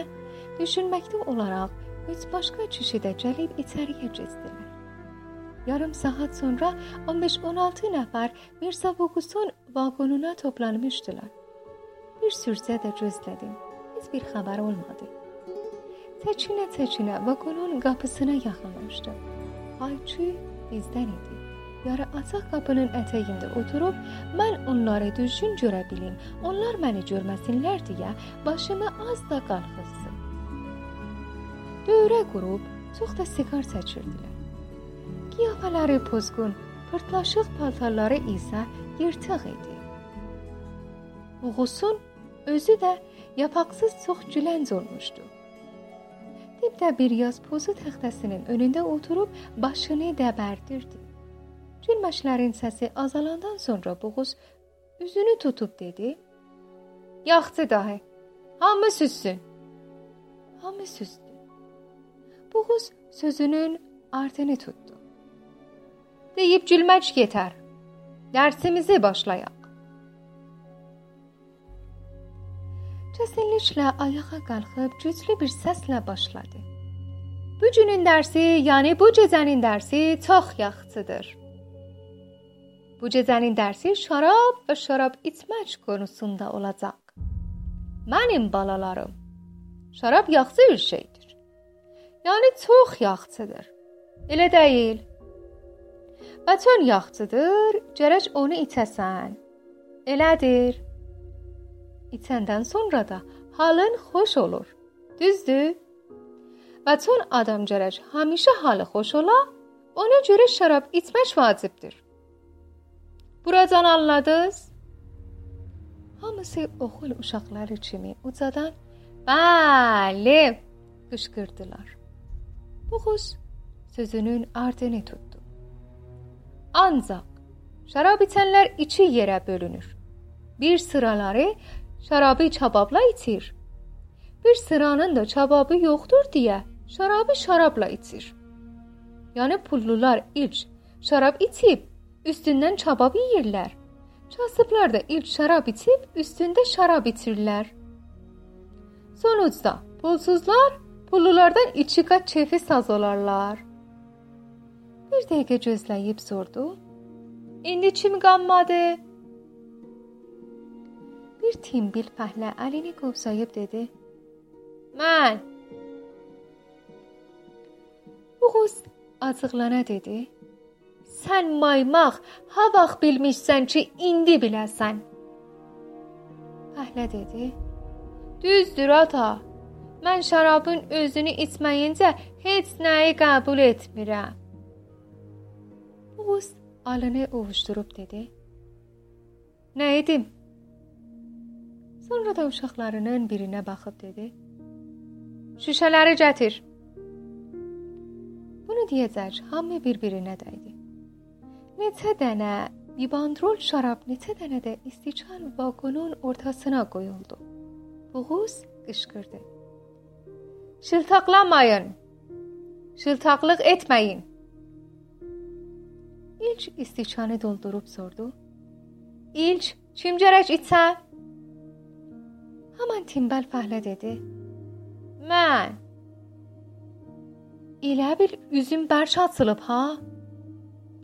düşünməkdə olaraq üç başqa kişi də gəlib içəriyə keçdilər. Yarım saat sonra 15-16 nəfər Mirza Vukusun vaqonuna toplanmışdılar. Bir sürsə də gözlədim. Heç bir xəbər olmadı. Çəkinə-çəkinə vaqonun qapısına yaxınlaşdım. Ayçi bizdən idi. Yarı açıq qapının ətəyində oturub mən onları düzgün görə bilim, onlar məni görməsinlər deyə başımı az da qalxızdım. Dövrə qurub çox da siqar çəkirdilər. Qiyafələri pozğun, pırtlaşıq paltarları isə yırtıq idi. Uğusun özü də yapaqsız çox gülənc olmuşdu. Dibdə bir yaz pozu təxtəsinin önündə oturub başını dəbərdirdi. Gülməşlərin səsi azalandan sonra Boğuz üzünü tutub dedi: "Yaxçı dahi. Hamı süssün." Hamı süzdü. Boğuz sözünün ardını tutdu deyib gülmək yetər. Dərsimizi başlayaq. Kəsinliklə ayağa qalxıb güclü bir səslə başladı. Bu günün dərsi, yəni bu gecənin dərsi çox yaxşıdır. Bu gecənin dərsi şarab və şarab içmək konusunda olacaq. Mənim balalarım, şarab yaxşı bir şeydir. Yəni çox yaxşıdır. Elə deyil? Və çön yaxşıdır, gərək onu içəsən. Elədir? İçəndən sonra da halın xoş olur. Düzdür? Və çön adam gərək həmişə halı xoş ola, ona görə şərab içmək vacibdir. Buradan anladınız? Hamısı oxul uşaqları kimi ucadan "Bəli!" qışqırdılar. Buğuz sözünün ardını tutdu. Ancaq şərab içənlər iki yerə bölünür. Bir sıraları şərabı çababla içir. Bir sıranın da çababı yoxdur deyə şərabı şarabla içir. Yəni pullular ilk şərab içib üstündən çabab yeyirlər. Kasıblar da ilk şərab içib üstündə şərab içirlər. Sonuçda pulsuzlar pullulardan iki qat keyfi saz olarlar. Bir dəqiqə gözləyib sordu. İndi kim qanmadı? Bir timbil fəhlə əlini qovsayıb dedi. Mən. Buğuz acıqlana dedi. Sən maymaq, ha vaxt bilmişsən ki, indi biləsən. Fəhlə dedi. Düzdür ata. Mən şərabın özünü içməyincə heç nəyi qəbul etmirəm. Oğuz alını ovuşdurub dedi. Nə edim? Sonra da uşaqlarının birinə baxıb dedi. Şüşələri gətir. Bunu deyəcək hamı bir-birinə dəydi. Neçə dənə bibandrol şərab, neçə dənə də istiçan vaqonun ortasına qoyuldu. Buğuz qışqırdı. Şıltaqlamayın. Şıltaqlıq etməyin. İlk istiçanı doldurub sordu. İlk, kim gərək içsən? Haman timbal fəhlə dedi. Mən. Elə bil üzüm bərk açılıb ha?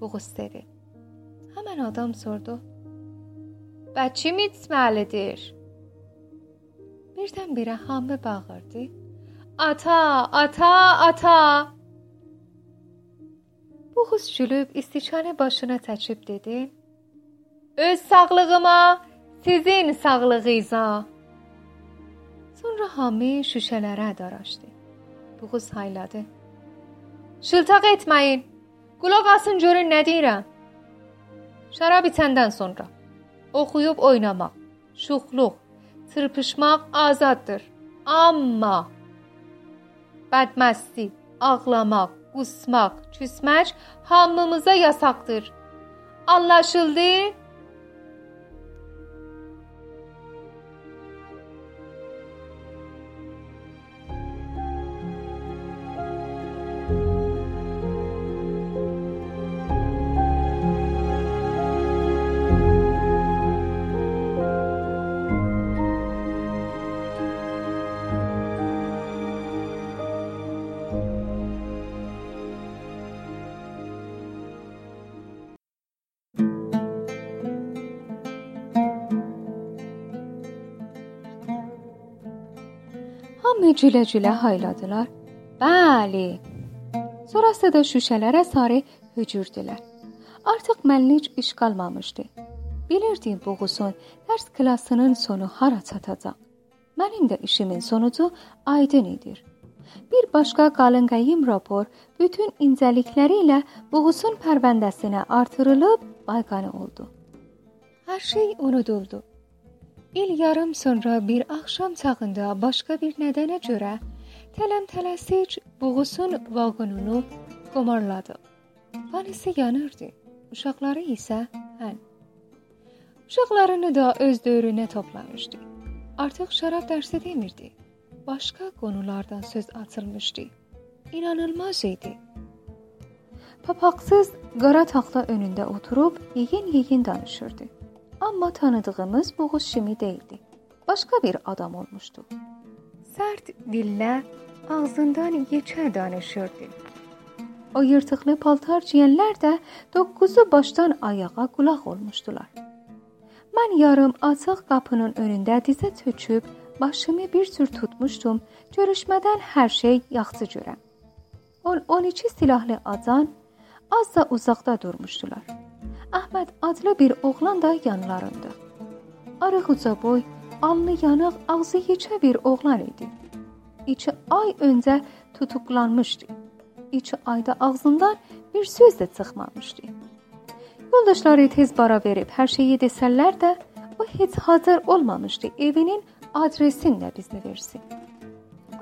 Buğuz dedi. Həmən adam sordu. Və kim içməlidir? Birdən-birə hamı bağırdı. Ata, ata, ata! Buğuz gülüb istiçanı başına çəkib dedi. Öz sağlığıma, sizin sağlığınıza. Sonra hamı şüşələrə daraşdı. Buğuz hayladı. Şıltaq etməyin. Qulaq asın görün nə deyirəm. Şərab içəndən sonra oxuyub oynamaq, şuxluq, çırpışmaq azaddır. Amma bədməsti, ağlamaq, qusmaq, küsmək hamımıza yasaqdır. Anlaşıldı? Gülə-gülə hayladılar. Bəli. Sonrası da şüşələrə sarı höcürdülər. Artıq mənlik iş qalmamışdı. Bilirdim Boğuzun dərs klassının sonu hara çatacaq. Mənim də işimin sonucu aydın idi. Bir başqa qalınqayım rapor bütün incəlikləri ilə Boğuzun pərvəndəsinə artırılıb bayqanı oldu. Hər şey unuduldu. İl yarım sonra bir axşam çağında başqa bir nədənə görə tələm-tələsik Buğusun vaqonunu qomarladı. Vanisi yanırdı. Uşaqları isə hən. Uşaqlarını da öz dövrünə toplamışdı. Artıq şərab dərsi demirdi. Başqa qonulardan söz açılmışdı. İnanılmaz idi. Papaqsız qara taxta önündə oturub yeyin-yeyin danışırdı. Amma tanıdığımız Boğuz Şimi değildi. Başqa bir adam olmuşdu. Sərt dillə ağzından yekə danışırdı. O yırtıqlı paltar giyənlər də dokquzu başdan ayağa qulaq olmuşdular. Mən yarım açıq qapının önündə dizə çöküb başımı bir tür tutmuşdum. Görüşmədən hər şey yaxşı görəm. 10-12 silahlı acan az da uzaqda durmuşdular. Əhməd adlı bir oğlan da yanlarında. Arıq uca boy, alnı yanıq, ağzı yekə bir oğlan idi. İki ay öncə tutuklanmışdı. İki ayda ağzından bir söz də çıxmamışdı. Yoldaşları tez bara verib hər şeyi desələr də, o heç hazır olmamışdı evinin adresini də bizə versin.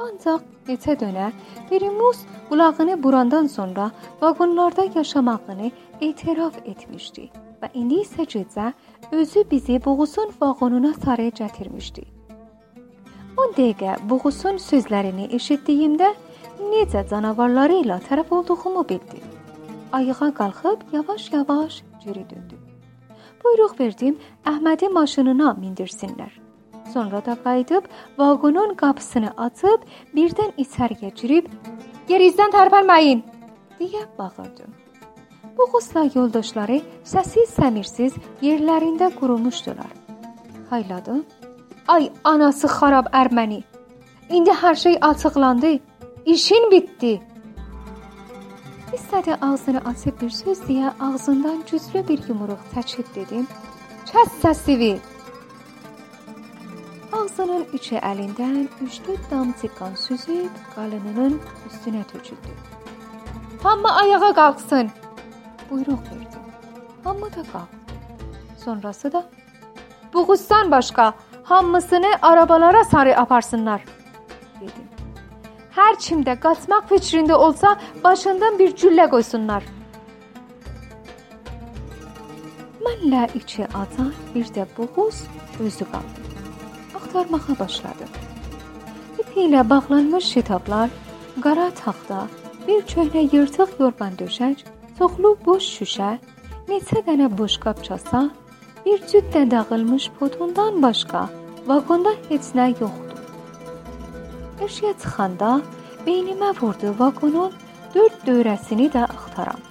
Ancaq neçə dönə Birimus qulağını burandan sonra vaqonlarda yaşamağını etiraf etmişdi və indi isə gecə özü bizi Boğusun vaqonuna sarı gətirmişdi. 10 dəqiqə Boğusun sözlərini eşitdiyimdə necə canavarları ilə tərəf olduğumu bildim. Ayağa qalxıb yavaş-yavaş geri döndüm. Buyruq verdim, Əhmədi maşınına mindirsinlər. Sonra da qayıdıb vaqonun qapısını açıb birdən içəriyə girib "Yerizdən tərpənməyin!" deyə bağırdı. Bu qusla yoldaşları səssiz səmirsiz yerlərində qurumuşdular. Hayladı. Ay anası xarab Erməni. İndi hər şey açıqlandı. İşin bitdi. İstədi ağzını açıb bir söz deyə ağzından güclü bir yumruq çəkib dedim. Kəs səsini. Ağzının üçü əlindən üçlü damcı qan süzüb qalınının üstünə töküldü. Hamı ayağa qalxsın. Buyruq verdi. Hamı da qalxdı. Sonrası da Buğustan başqa hamısını arabalara sarı aparsınlar dedim. Hər kimdə qaçmaq fikrində olsa başından bir güllə qoysunlar. Mənlə iki ata, bir də buğuz özü qaldı axtarmağa başladı. İpi ilə bağlanmış şitablar, qara taxta, bir köhnə yırtıq yorğan döşək, çoxlu boş şüşə, neçə dənə boş qapçasa, bir cüt də dağılmış potundan başqa vaqonda heç nə yoxdu. Eşiyə çıxanda beynimə vurdu vaqonun dörd dövrəsini də axtaram.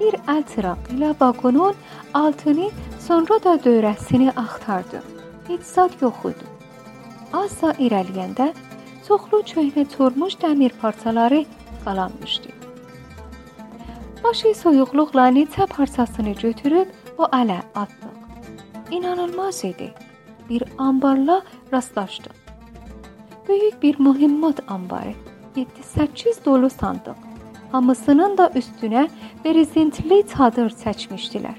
Bir əl çıraq ilə vaqonun altını, sonra da dövrəsini axtardım. Heç zad yox idi. Azca irəliyəndə çoxlu köhnə çormuş dəmir parçaları qalanmışdı. Başı soyuqluqla neçə parçasını götürüb o ələ atdıq. İnanılmaz idi. Bir ambarla rastlaşdıq. Böyük bir mühimmat ambarı, 7-8 dolu sandıq. Hamısının da üstünə brezentli çadır çəkmişdilər.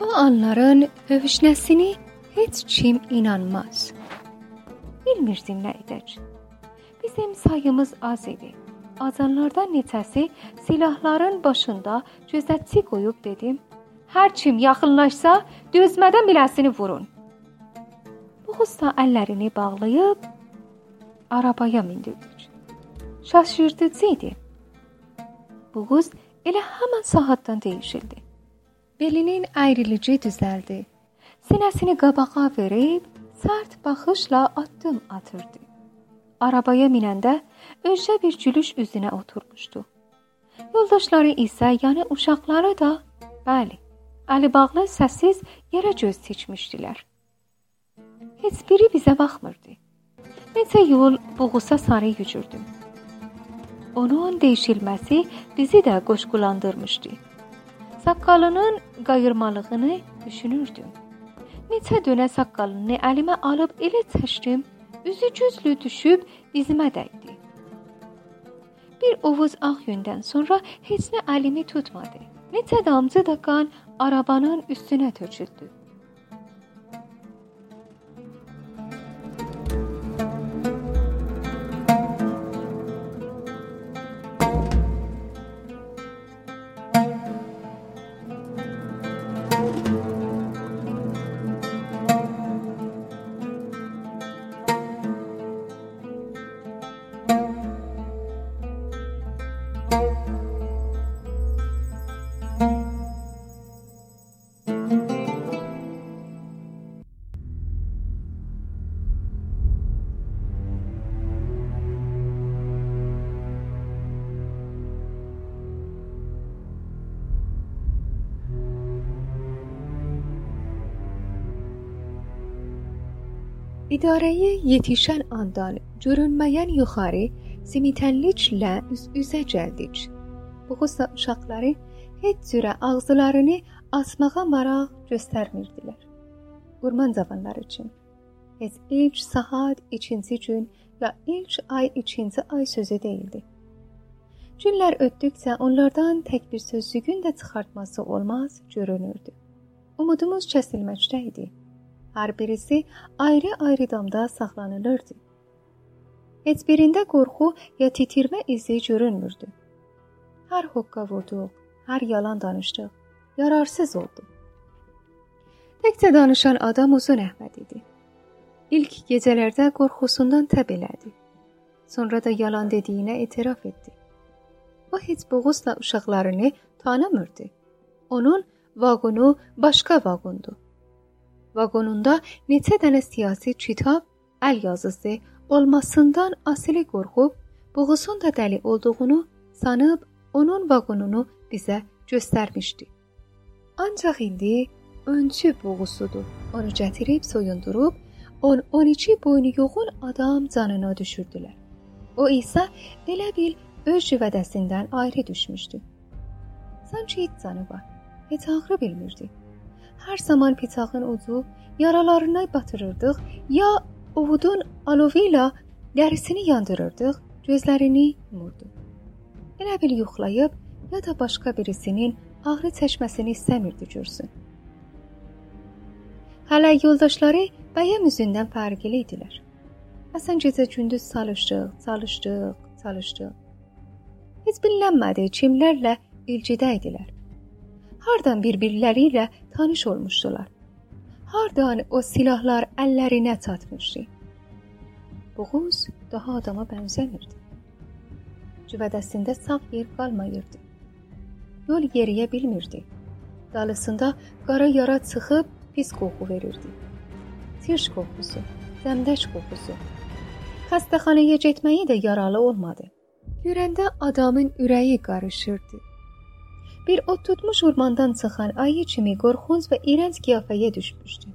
O anların hövüşnəsini heç kim inanmaz. Bilmirdim nə edək. Bizim sayımız az idi. Azanlardan neçəsi silahların başında gözətçi qoyub dedim: "Hər kim yaxınlaşsa, dözmədən biləsini vurun." Buğuzsa əllərini bağlayıb arabaya mindirdik. Şaşırtıcı idi. Buğuz elə həmin saatdan dəyişildi. Belinin əyrilici düzəldi. Sinəsini qabağa verib sərt baxışla addım atırdı. Arabaya minəndə özcə bir gülüş üzünə oturmuşdu. Yoldaşları isə, yəni uşaqları da, bəli, əli bağlı səssiz yerə göz tikmişdilər. Heç biri bizə baxmırdı. Neçə yol buğusa sarı yücürdüm. Onun değişilməsi bizi də qoşqulandırmışdı. Saqqalının qayırmalığını düşünürdüm. Neçə dönə saqqalını əlimə alıb elə çəkdim, üzü güclü düşüb dizimə dəydi. Bir ovuz ağ yündən sonra heç nə əlimi tutmadı. Neçə damcı da qan arabanın üstünə töküldü. İdarəyə yetişən andan görünməyən yuxarı simitənliklə üz-üzə gəldik. Boğuzla uşaqları heç cürə ağızlarını asmağa maraq göstərmirdilər. Urman zamanları üçün. Heç ilk saat ikinci gün ya ilk ay ikinci ay sözü değildi. Günlər ötdükcə onlardan tək bir sözcüğün də çıxartması olmaz görünürdü. Umudumuz kəsilməkdə idi. Hər birisi ayrı-ayrı damda saxlanılırdı. Heç birində qorxu ya titirmə izi görünmürdü. Hər hoqqa vurduq, hər yalan danışdıq, yararsız oldu. Təkcə danışan adam Uzun Əhməd idi. İlk gecələrdə qorxusundan təb elədi. Sonra da yalan dediyinə etiraf etdi. O heç boğuzla uşaqlarını tanımırdı. Onun vaqonu başqa vaqondu. Vaqonunda neçə dənə siyasi kitab, əl yazısı olmasından asili qorxub, boğusun da dəli olduğunu sanıb onun vaqonunu bizə göstərmişdi. Ancaq indi öncü boğusudur. Onu gətirib soyundurub 10-12 boynu yoğun adam canına düşürdülər. O isə elə bil öz civədəsindən ayrı düşmüşdü. Sanki heç canı var, heç ağrı bilmirdi. Hər zaman pitağın ucu yaralarına batırırdıq, ya ovudun alovu ilə dərisini yandırırdıq, gözlərini yumurdu. Elə bil yuxlayıb ya da başqa birisinin ağrı çəkməsini istəmirdi görsün. Hələ yoldaşları bəyəm üzündən fərqli idilər. Həsən gecə gündüz çalışdıq, çalışdıq, çalışdıq. Heç bilinmədi kimlərlə ilcidə idilər. Hardan bir-birləri ilə tanış olmuşdular. Hardan o silahlar əllərinə çatmışdı. Boğuz daha adama bənzəmirdi. Cüvədəsində sağ yer qalmayırdı. Yol yeriyə bilmirdi. Dalısında qara yara çıxıb pis qoxu verirdi. Tirş qoxusu, zəmdəç qoxusu. Xəstəxanaya getməyi də yaralı olmadı. Görəndə adamın ürəyi qarışırdı. Bir ot tutmuş ormandan çıxan ayı kimi qorxunc və iyrənc qiyafəyə düşmüşdü.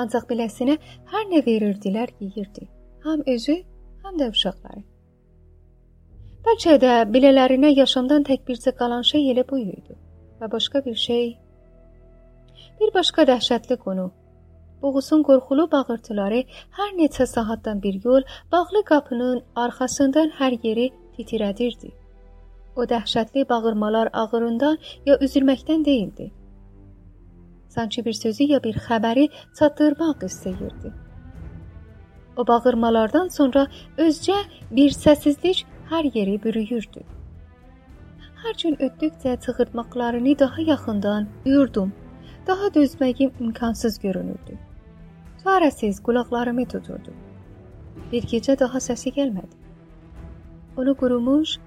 Ancaq beləsinə hər nə verirdilər yeyirdi. Həm özü, həm də uşaqları. Bəlkə də belələrinə yaşamdan tək bircə qalan şey elə bu idi və başqa bir şey. Bir başqa dəhşətli qonu. Boğusun qorxulu bağırtıları hər neçə saatdan bir yol bağlı qapının arxasından hər yeri titrədirdi. O dəhşətli bağırmalar ağırından ya üzülməkdən deyildi. Sanki bir sözü ya bir xəbəri çatdırmaq istəyirdi. O bağırmalardan sonra özcə bir səssizlik hər yeri bürüyürdü. Hər gün ötdükcə çığırtmaqlarını daha yaxından duyurdum. Daha dözməyim imkansız görünürdü. Çarəsiz qulaqlarımı tuturdu. Bir gecə daha səsi gəlmədi. Onu qurumuş,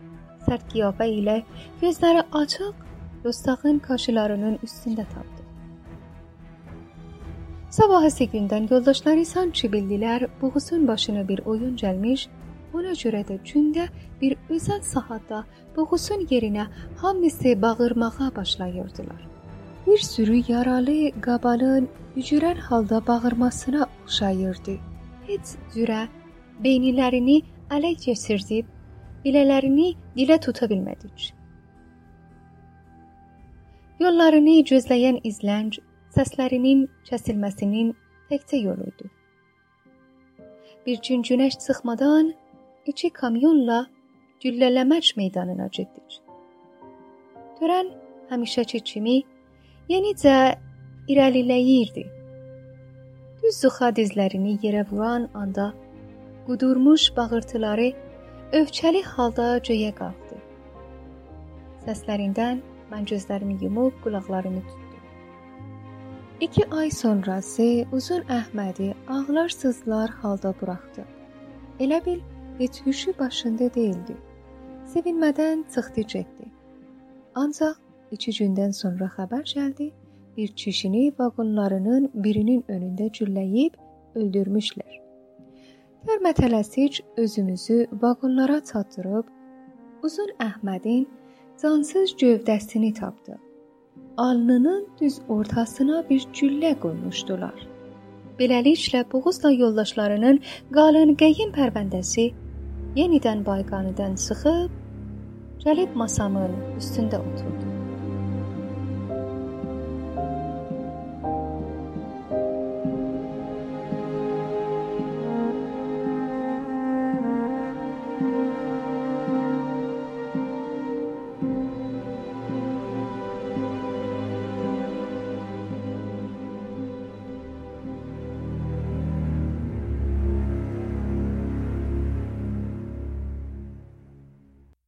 sərt qiyafə ilə gözləri açıq Dostağın kaşılarının üstündə tapdı. Sabahısı gündən yoldaşları sanki bildilər, Boğuzun başına bir oyun gəlmiş, ona görə də gündə bir özəl saatda Boğuzun yerinə hamısı bağırmağa başlayırdılar. Bir sürü yaralı qabalın ücürən halda bağırmasına oxşayırdı. Heç cürə beynilərini ələ keçirdib bilələrini dilə tuta bilmədik. Yollarını gözləyən izlənc səslərinin kəsilməsinin təkcə yolu idi. Bir gün günəş çıxmadan iki kamyonla güllələməc meydanına getdik. Törən həmişəki kimi yenicə irəliləyirdi. Düz zuxa dizlərini yerə vuran anda qudurmuş bağırtıları övçəli halda göyə qalxdı. Səslərindən mən gözlərimi yumub qulaqlarımı tutdum. İki ay sonrası uzun Əhmədi ağlarsızlar halda buraxdı. Elə bil heç hüşü başında değildi. Sevinmədən çıxdı getdi. Ancaq iki gündən sonra xəbər gəldi, bir kişini vaqonlarının birinin önündə gülləyib öldürmüşlər. Görmə tələsik özümüzü vaqonlara çatdırıb Uzun Əhmədin cansız gövdəsini tapdı. Alnının düz ortasına bir güllə qoymuşdular. Beləliklə Boğuzla yoldaşlarının qalın qəyyim pərvəndəsi yenidən bayqanıdan çıxıb gəlib masamın üstündə oturdu.